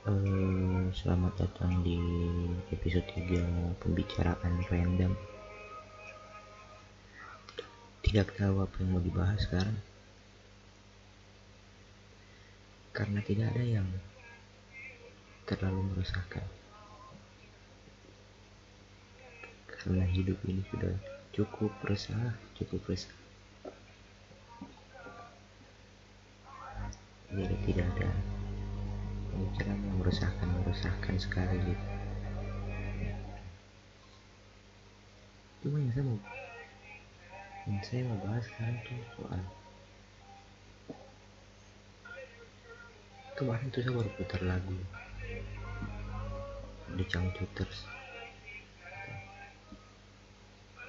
Eh, selamat datang di episode 3 pembicaraan random. Tidak tahu apa yang mau dibahas sekarang. Karena tidak ada yang terlalu meresahkan. Karena hidup ini sudah cukup resah, cukup resah. Jadi tidak ada pemikiran yang meresahkan meresahkan sekali gitu cuma yang saya mau yang saya mau bahas sekarang tuh soal kemarin tuh saya baru putar lagu The Changcuters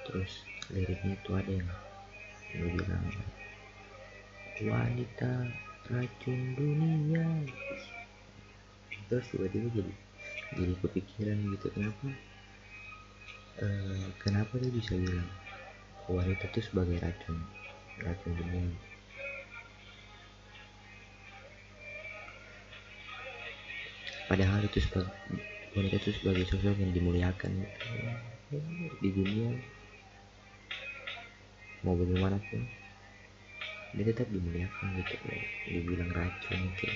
terus liriknya tuh ada yang yang bilang wanita racun dunia terus tiba-tiba jadi jadi kepikiran gitu kenapa uh, kenapa dia bisa bilang wanita itu sebagai racun racun dunia? Padahal itu sebagai wanita itu sebagai sosok yang dimuliakan di dunia mau bagaimanapun dia tetap dimuliakan gitu dibilang racun gitu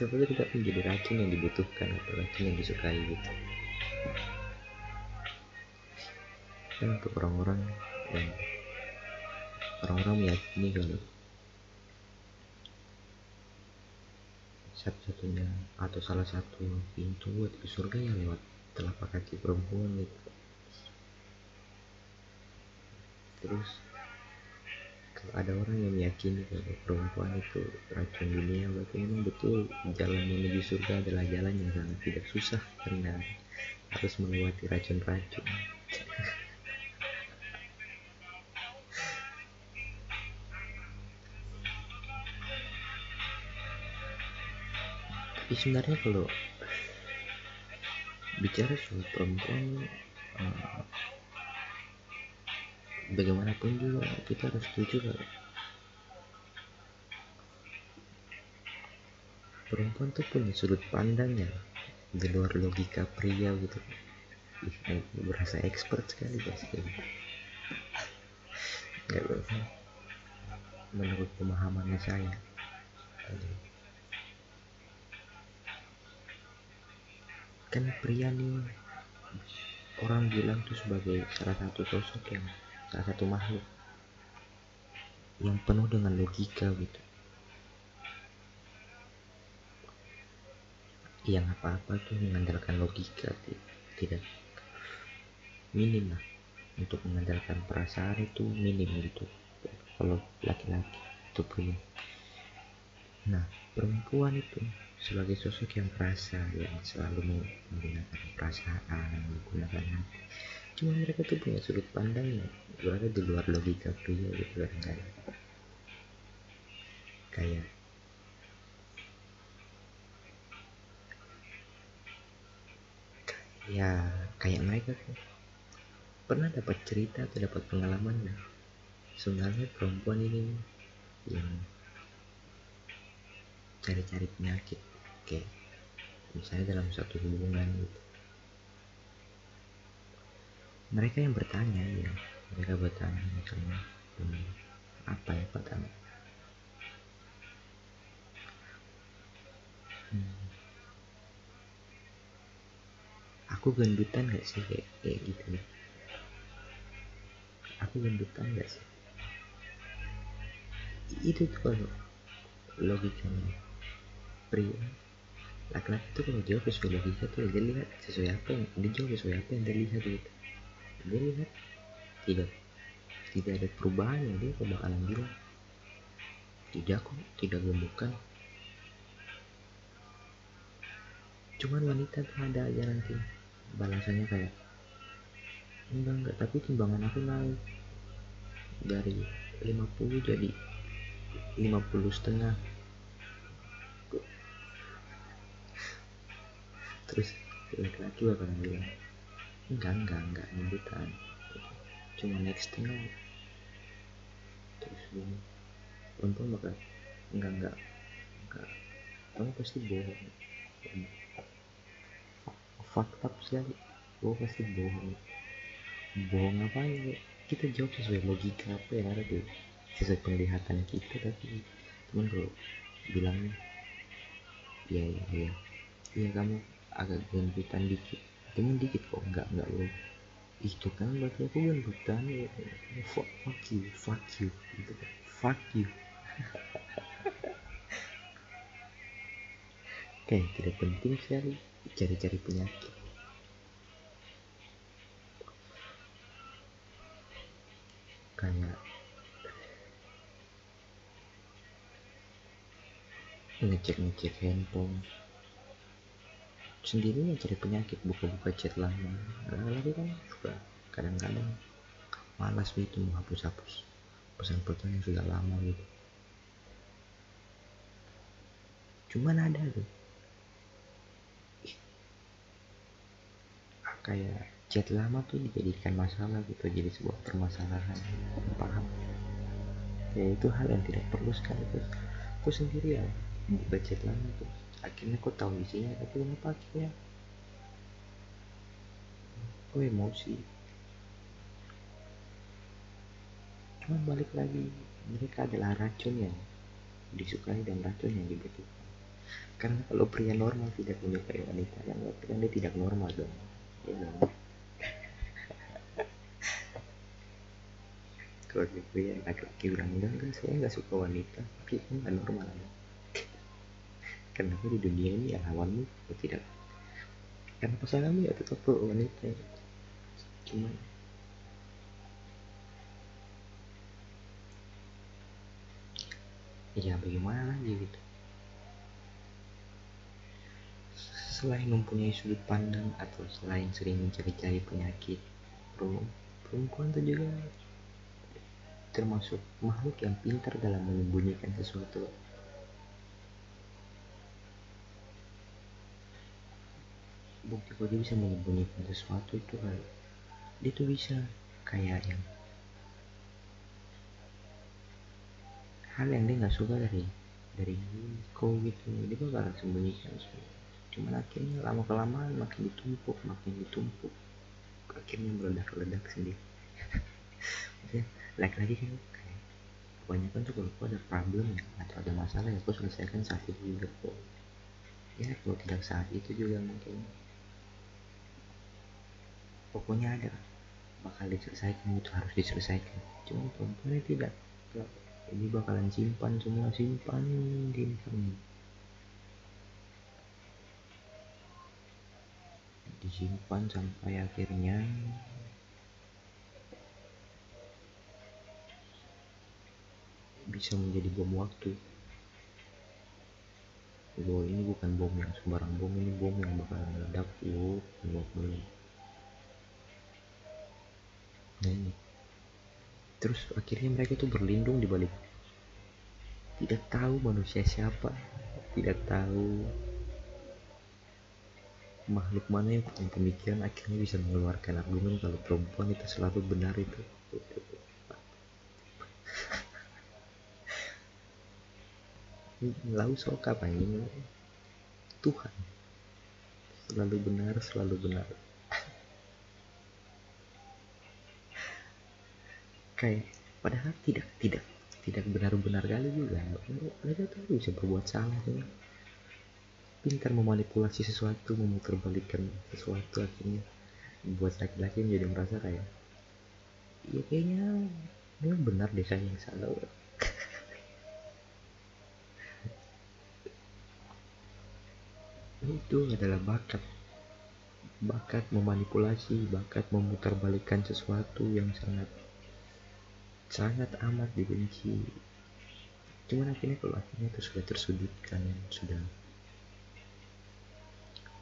tapi tidak menjadi racun yang dibutuhkan atau racun yang disukai gitu? Dan untuk orang-orang yang orang-orang meyakini kalau satu-satunya atau salah satu pintu buat ke surga yang lewat telapak kaki perempuan gitu. Terus ada orang yang meyakini kalau perempuan itu racun dunia berarti memang betul jalan menuju surga adalah jalan yang sangat tidak susah karena harus melewati racun-racun. Tapi sebenarnya kalau bicara soal perempuan uh, bagaimanapun juga kita harus setuju kalau perempuan tuh punya sudut pandang ya di luar logika pria gitu. Ih, berasa expert sekali guys gitu. Gak menurut pemahamannya saya. Kan pria nih orang bilang tuh sebagai salah satu sosok yang salah satu makhluk yang penuh dengan logika gitu. Yang apa-apa tuh mengandalkan logika tidak minim lah. Untuk mengandalkan perasaan itu minim gitu. Kalau laki-laki itu pria nah perempuan itu sebagai sosok yang perasa yang selalu menggunakan perasaan menggunakan hati cuma mereka tuh punya sudut pandang yang berada di luar logika pria gitu kan kayak kayak ya kayak mereka tuh pernah dapat cerita atau dapat pengalaman ya sebenarnya perempuan ini yang cari-cari penyakit kayak misalnya dalam satu hubungan gitu mereka yang bertanya ya mereka bertanya misalnya hmm, apa ya pertama hmm, aku gendutan gak sih kayak, kayak gitu nih aku gendutan gak sih? Itu tuh kalau logikanya pria. Laki-laki tuh kalau jawab sesuai logika tuh dia lihat sesuai apa yang dia jawab sesuai apa yang dia lihat gitu dia lihat tidak. Tidak ada perubahan yang dia bakalan bilang. Tidak kok tidak gemukan. Cuman wanita tuh ada aja nanti. Balasannya kayak enggak enggak tapi timbangan aku naik. Dari 50 jadi 50 setengah. Terus laki-laki bakalan bilang enggak enggak enggak nyebutan cuma naik setengah terus gini. Perempuan bakal enggak enggak enggak. Kamu pasti bohong. Fakta sekali. Gue pasti bohong. Bohong apa ya kita jawab sesuai logika apa yang ada di sesuai penglihatan kita tapi. Teman kalau bilangnya iya iya iya kamu agak gendutan dikit cuman dikit kok enggak enggak lo itu kan berarti aku gendutan ya fuck, fuck you fuck you. Gitu kan. Fuck you. Kayak tidak penting sekali cari-cari penyakit. Kayak ngecek-ngecek handphone sendiri cari penyakit buka-buka chat lama lagi kan juga kadang-kadang malas gitu mau hapus-hapus pesan-pesan yang sudah lama gitu. Cuman ada tuh. Kayak chat lama tuh dijadikan masalah gitu jadi sebuah permasalahan. Paham? Ya itu hal yang tidak perlu sekali terus aku sendiri ya buka chat lama tuh akhirnya aku tahu isinya tapi kenapa akhirnya. Aku emosi? Cuman balik lagi mereka adalah racun yang disukai dan racun yang dibutuhkan. Karena kalau pria normal tidak menyukai wanita yang berarti kan dia tidak normal dong. Ya dong kalau pria laki-laki bilang enggak enggak saya nggak suka wanita. Tapi itu nggak normal kenapa di dunia ini ya lawanmu atau tidak? Karena pasanganmu ya tetap wanita. Cuman ya bagaimana lagi gitu? Selain mempunyai sudut pandang atau selain sering mencari-cari penyakit perempuan itu juga termasuk makhluk yang pintar dalam menyembunyikan sesuatu bukti kalau dia bisa menyembunyikan sesuatu itu kan dia tuh bisa. Kayak yang hal yang dia nggak suka dari dari kau gitu. Dia bakalan sembunyikan semua cuman akhirnya lama kelamaan makin ditumpuk makin ditumpuk. Akhirnya meledak-ledak sendiri. Maksudnya lagi-lagi kan kayak kebanyakan tuh kalau ada problem ya atau ada masalah ya aku selesaikan saat itu juga kok. Ya kalau tidak saat itu juga mungkin pokoknya ada. Bakal diselesaikan itu harus diselesaikan. Cuma perempuan tidak? Ini bakalan simpan semua simpan simpan disimpan sampai akhirnya. Bisa menjadi bom waktu. Bahwa ini bukan bom yang sembarang bom ini bom yang bakalan meledak yuk belum ini. Terus akhirnya mereka tuh berlindung di balik tidak tahu manusia siapa tidak tahu makhluk mana yang punya pemikiran akhirnya bisa mengeluarkan argumen kalau perempuan itu selalu benar itu. Lalu sok apa ini? Tuhan. Selalu benar selalu benar kayak padahal tidak tidak tidak benar-benar kali juga. Mereka tuh bisa berbuat salah tuh. Pintar memanipulasi sesuatu memutarbalikkan sesuatu akhirnya buat laki-laki menjadi merasa kayak ya kayaknya memang benar deh saya yang salah. Itu adalah bakat. Bakat memanipulasi bakat memutarbalikkan sesuatu yang sangat sangat amat dibenci. Cuman akhirnya kalau akhirnya itu sudah tersudutkan sudah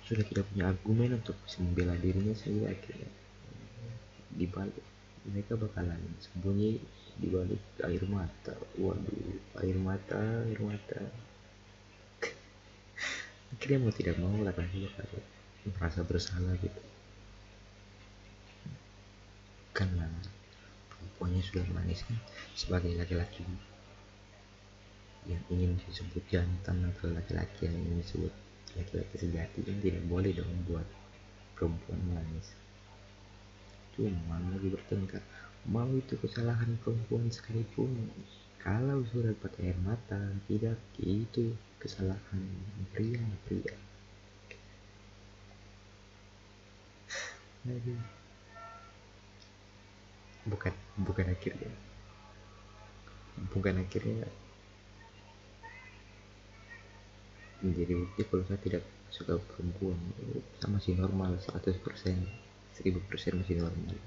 sudah tidak punya argumen untuk bisa membela dirinya sehingga akhirnya dibalik. Mereka bakalan sembunyi di balik air mata. Waduh air mata air mata. Akhirnya mau tidak mau laki-laki bakal merasa bersalah gitu sudah manis kan? Sebagai laki-laki yang ingin disebut jantan atau laki-laki yang ingin disebut laki-laki sejati kan tidak boleh dong buat perempuan nangis cuma lagi bertengkar mau itu kesalahan perempuan sekalipun kalau sudah pakai air mata tidak itu kesalahan pria pria bukan bukan akhirnya. Bukan akhirnya menjadi bukti kalau saya tidak suka perempuan. Saya masih normal 100% 1000% masih normal.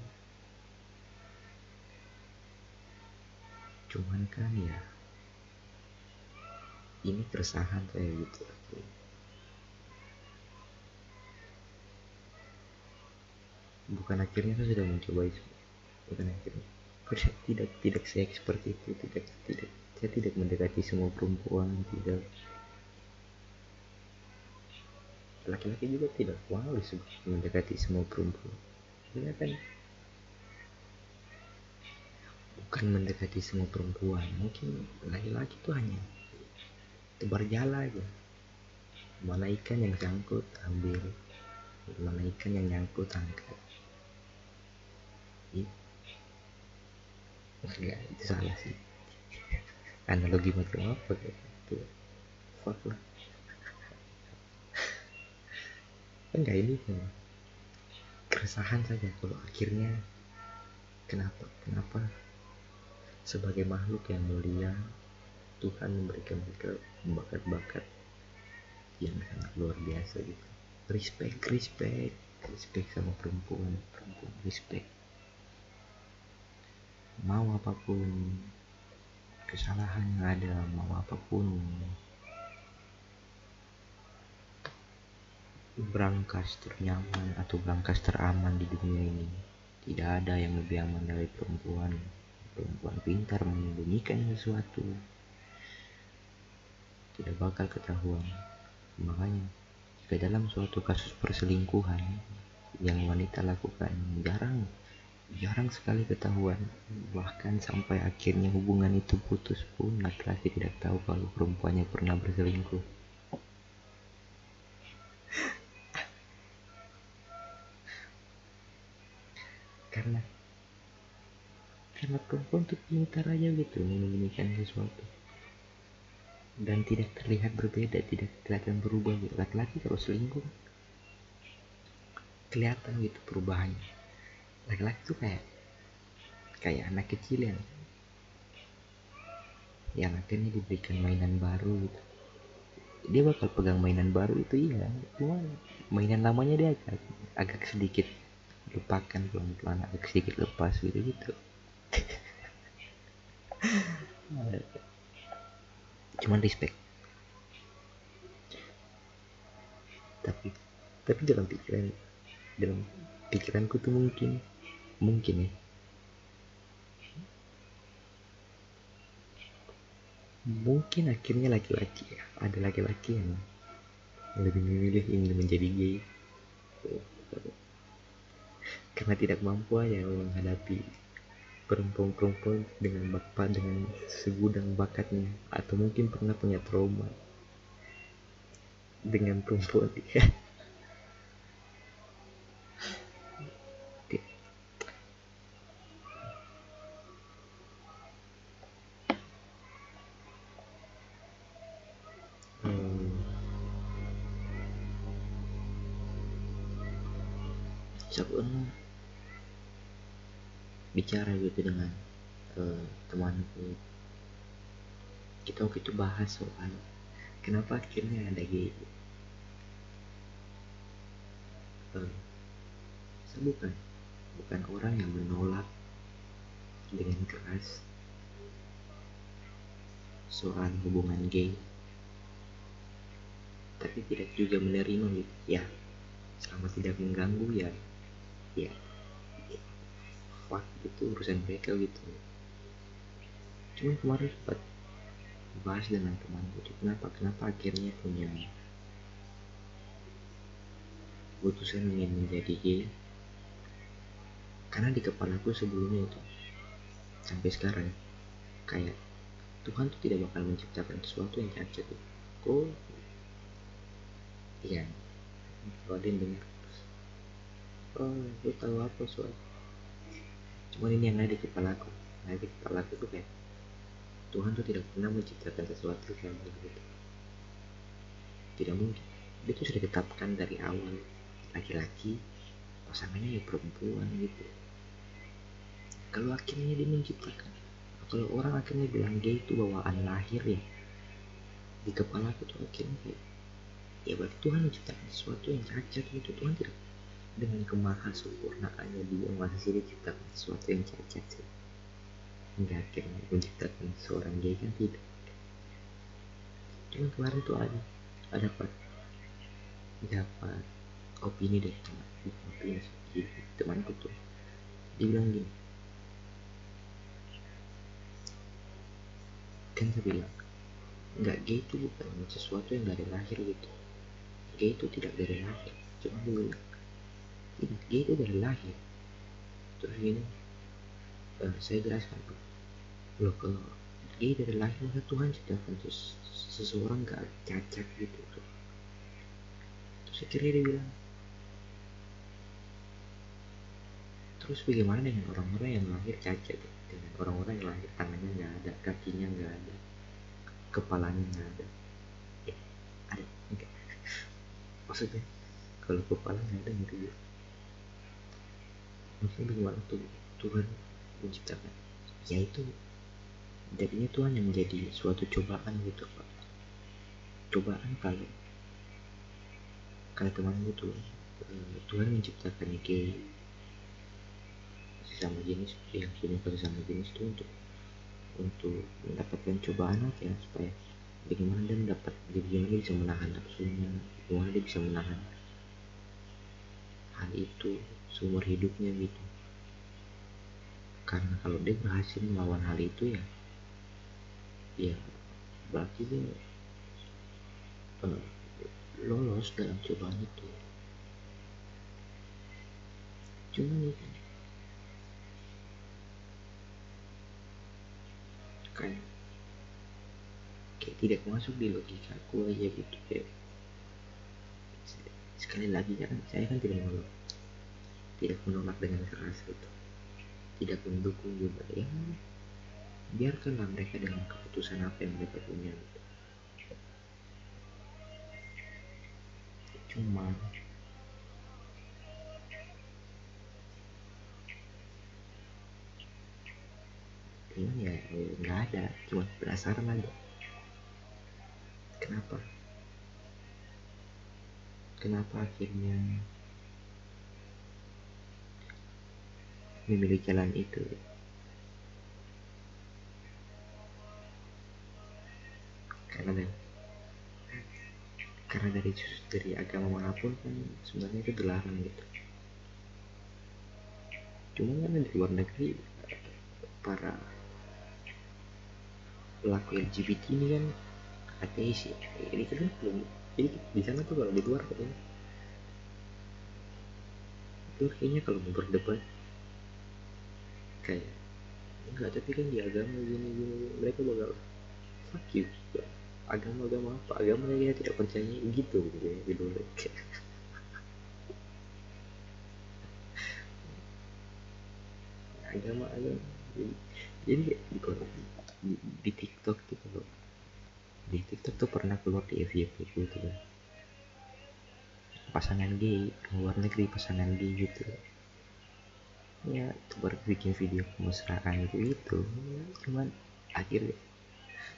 Cuman kan ya ini keresahan saya gitu. Bukan akhirnya saya sudah mencoba itu bukan akhirnya tidak tidak saya seperti itu tidak tidak. Saya tidak mendekati semua perempuan tidak. Laki-laki juga tidak wow mendekati semua perempuan. Karena kan? Bukan mendekati semua perempuan mungkin laki-laki itu hanya tebar jala aja. Mana ikan yang sangkut ambil. Mana ikan yang nyangkut angkat enggak itu salah sih analogi macam apa gitu? Fuck lah. Enggak ini kan keresahan saja kalau akhirnya kenapa kenapa sebagai makhluk yang mulia Tuhan memberikan mereka bakat-bakat yang sangat luar biasa gitu. Respect respect. Respect sama perempuan perempuan. Respect mau apa pun kesalahan yang ada mau apa pun berangkas ternyaman atau berangkas teraman di dunia ini tidak ada yang lebih aman dari perempuan. Perempuan pintar menyembunyikan sesuatu. Tidak bakal ketahuan. Makanya jika dalam suatu kasus perselingkuhan yang wanita lakukan jarang jarang sekali ketahuan. Bahkan sampai akhirnya hubungan itu putus pun laki-laki tidak tahu kalau perempuannya pernah berselingkuh. Karena karena perempuan tuh pintar aja gitu menyembunyikan sesuatu. Dan tidak terlihat berbeda tidak kelihatan berubah gitu. Laki-laki kalau selingkuh kelihatan gitu perubahannya laki-laki tuh kayak kayak anak kecil yang yang akhirnya diberikan mainan baru gitu. Dia bakal pegang mainan baru itu iya. Cuma mainan lamanya dia agak agak sedikit lupakan pelan-pelan agak sedikit lepas gitu gitu. Cuman respect. Tapi tapi dalam pikiran dalam pikiranku tuh mungkin mungkin ya. Mungkin akhirnya laki-laki ya. Ada laki-laki yang lebih memilih ingin menjadi gay. Karena tidak mampu aja menghadapi perempuan-perempuan dengan bapak dengan segudang bakatnya. Atau mungkin pernah punya trauma dengan perempuan dia bicara gitu dengan uh, temanku. Kita waktu itu bahas soal kenapa akhirnya ada gay. Uh, saya bukan bukan orang yang menolak dengan keras soal hubungan gay. Tapi tidak juga menerima gitu ya selama tidak mengganggu ya ya fuck itu urusan mereka gitu. Cuman kemarin sempat bahas dengan temanku tuh kenapa kenapa akhirnya punya putusan ingin menjadi gay karena di kepalaku sebelumnya itu sampai sekarang kayak Tuhan tuh tidak bakal menciptakan sesuatu yang cacat kok? Iya. Kalau yang dengar oh lu tahu apa soal cuma ini yang ada di kepala aku ada di kepala aku tuh kayak Tuhan tuh tidak pernah menciptakan sesuatu kayak gitu tidak mungkin. Dia tuh sudah ditetapkan dari awal. Laki-laki pasangannya ya perempuan gitu. Kalau akhirnya dia menciptakan kalau orang akhirnya bilang gay itu bawaan lahir ya di kepala aku tuh akhirnya ya berarti Tuhan menciptakan sesuatu yang cacat gitu. Tuhan tidak dengan kemaha sempurnaannya dia masa sih dia ciptakan sesuatu yang cacat sih. Hingga akhirnya menciptakan seorang gay kan tidak cuma kemarin tuh ada ada dapat dapat opini dari teman opini temanku tuh dia bilang gini. Kan saya bilang nggak gay itu bukan sesuatu yang dari lahir gitu. Gay itu tidak dari lahir cuma dia bilang tidak gay itu dari lahir. Terus gini uh, saya jelaskan tuh loh kalau gay dari lahir maka Tuhan ciptakan seseorang gak cacat gitu. Terus akhirnya dia bilang terus bagaimana dengan orang-orang yang lahir cacat? Dengan orang-orang yang lahir tangannya nggak ada kakinya nggak ada kepalanya nggak ada. Eh, ada enggak. Maksudnya kalau kepala nggak ada gitu ya maksudnya bagaimana tuh Tuhan menciptakan? Ya itu jadinya Tuhan yang menjadi suatu cobaan gitu pak. Cobaan kalau kalau teman eh, Tuhan menciptakan gay sesama jenis yang punya sesama jenis itu untuk untuk mendapatkan cobaan aja supaya bagaimana dia mendapat bagaimana dia bisa menahan nafsunya bagaimana dia bisa menahan hal itu seumur hidupnya gitu. Karena kalau dia berhasil melawan hal itu ya ya berarti dia uh, lolos dalam cobaan itu. Cuma nih kayak kayak tidak masuk di logika aku aja gitu kayak. Sekali lagi kan saya kan tidak menolak tidak menolak dengan keras gitu. Tidak mendukung juga ya. Biarkanlah mereka dengan keputusan apa yang mereka punya gitu. cuma cuman ya nggak ada cuma penasaran aja. Kenapa? Kenapa akhirnya memilih jalan itu. Karena dari, karena dari dari agama mana pun kan sebenarnya itu dilarang gitu. Cuma kan di luar negeri para pelaku LGBT ini kan ateis ya. Ini kan belum jadi di sana tuh kalau di luar katanya itu kayaknya kalau mau berdebat kayak enggak tapi kan di agama gini gini mereka bakal fuck you agama agama apa? Agama yang tidak percaya. Gitu gitu ya luar agama agama. Jadi jadi di, di, di TikTok gitu loh. Di TikTok tuh pernah keluar di FYP gitu kan pasangan gay luar negeri pasangan gay gitu ya itu baru bikin video kemesraan gitu itu. Cuman akhirnya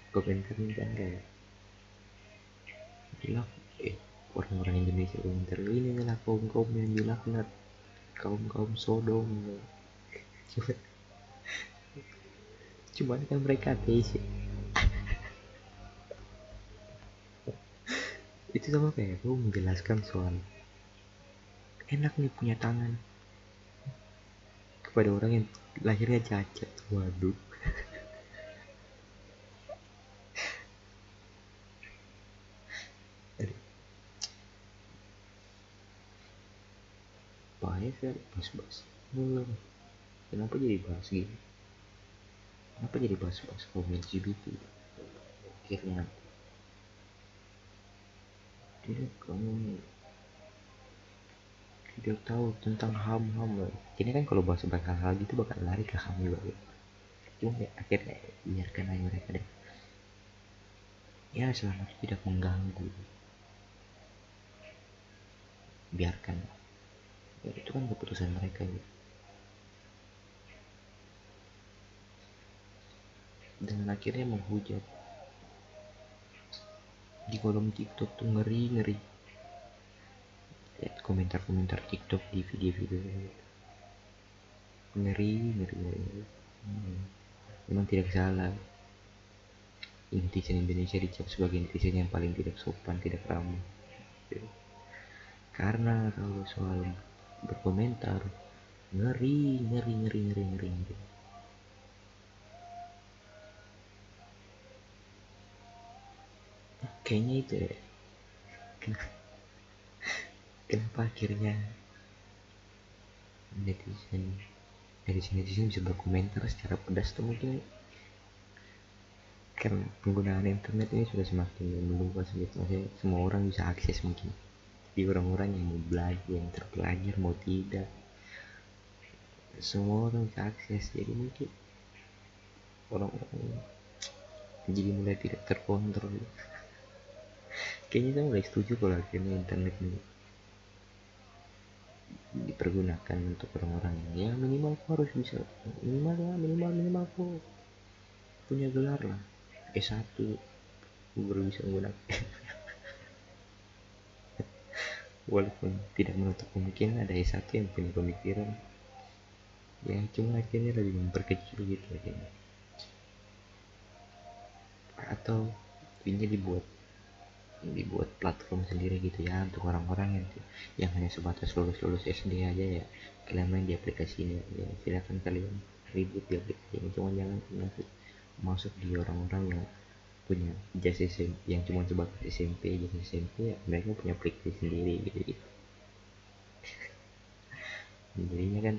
komentar kan kayak bilang eh orang-orang Indonesia komentar ini adalah kaum kaum yang dilaknat kaum kaum sodom. Cuman cuman kan mereka ateis ya. Itu sama kayak gue menjelaskan soal enak nih punya tangan kepada orang yang lahirnya cacat. Waduh. Bahaya kan bas-bas. Kenapa jadi bahas gini? Kenapa jadi bahas-bahas komen LGBT akhirnya. Tidak kamu tidak tahu tentang ham ham ini kan kalau bahas bahas hal-hal gitu bakal lari ke ham juga cuma ya, akhirnya biarkan aja mereka deh. Ya selama tidak mengganggu. Biarkan. Ya, itu kan keputusan mereka ya. dan akhirnya menghujat. Di kolom tiktok tuh ngeri ngeri lihat komentar-komentar tiktok di video-video ngeri ngeri ngeri, ngeri. Hmm. memang tidak salah netizen Indonesia dicap sebagai netizen yang paling tidak sopan tidak ramah karena kalau soal berkomentar ngeri ngeri ngeri ngeri ngeri, ngeri. kayaknya itu ya kenapa, akhirnya netizen netizen netizen bisa berkomentar secara pedas tuh mungkin. Kan penggunaan internet ini sudah semakin meluas gitu maksudnya semua orang bisa akses mungkin. Di orang-orang yang mau belajar yang terpelajar mau tidak semua orang bisa akses. Jadi mungkin orang-orang jadi mulai tidak terkontrol. Kayaknya saya mulai setuju kalau akhirnya internet ini dipergunakan untuk orang-orang. Yang ya minimal aku harus bisa. Minimal ya minimal minimal aku punya gelar lah. S1 baru bisa menggunakan. Walaupun tidak menutup kemungkinan ada S1 yang punya pemikiran. Ya cuma akhirnya lebih memperkecil gitu akhirnya. Atau ini dibuat dibuat platform sendiri gitu ya untuk orang-orang yang yang hanya sebatas lulus lulus SD aja ya kalian main di aplikasi ini ya silakan kalian ribut di aplikasi ini cuma jangan masuk masuk di orang-orang yang punya jas SMP yang cuma sebatas SMP jas SMP ya mereka punya aplikasi sendiri gitu, gitu. jadinya kan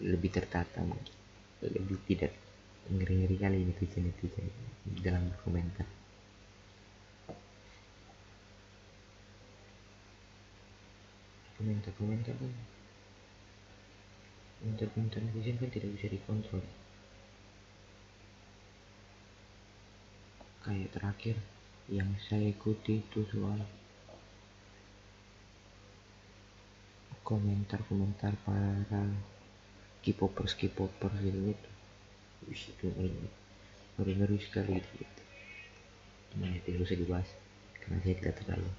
lebih tertata mungkin lebih tidak ngeri-ngeri kali netizen netizen dalam berkomentar komentar komentar kan komentar komentar netizen kan tidak bisa dikontrol. Kayak terakhir yang saya ikuti itu soal komentar-komentar para K-popers K-popers gitu gitu Wih, itu ngeri ngeri sekali gitu, gitu. Nah, tidak usah dibahas karena saya tidak terlalu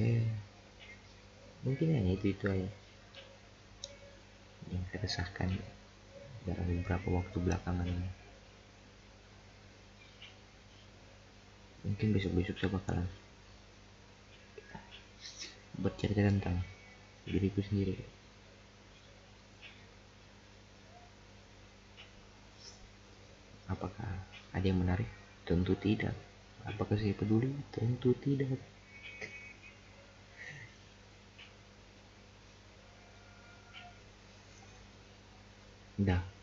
ya mungkin hanya itu itu aja yang saya resahkan dalam beberapa waktu belakangan ini mungkin besok-besok saya bakalan bercerita tentang diriku sendiri. Apakah ada yang menarik? Tentu tidak. Apakah saya peduli? Tentu tidak. Dah.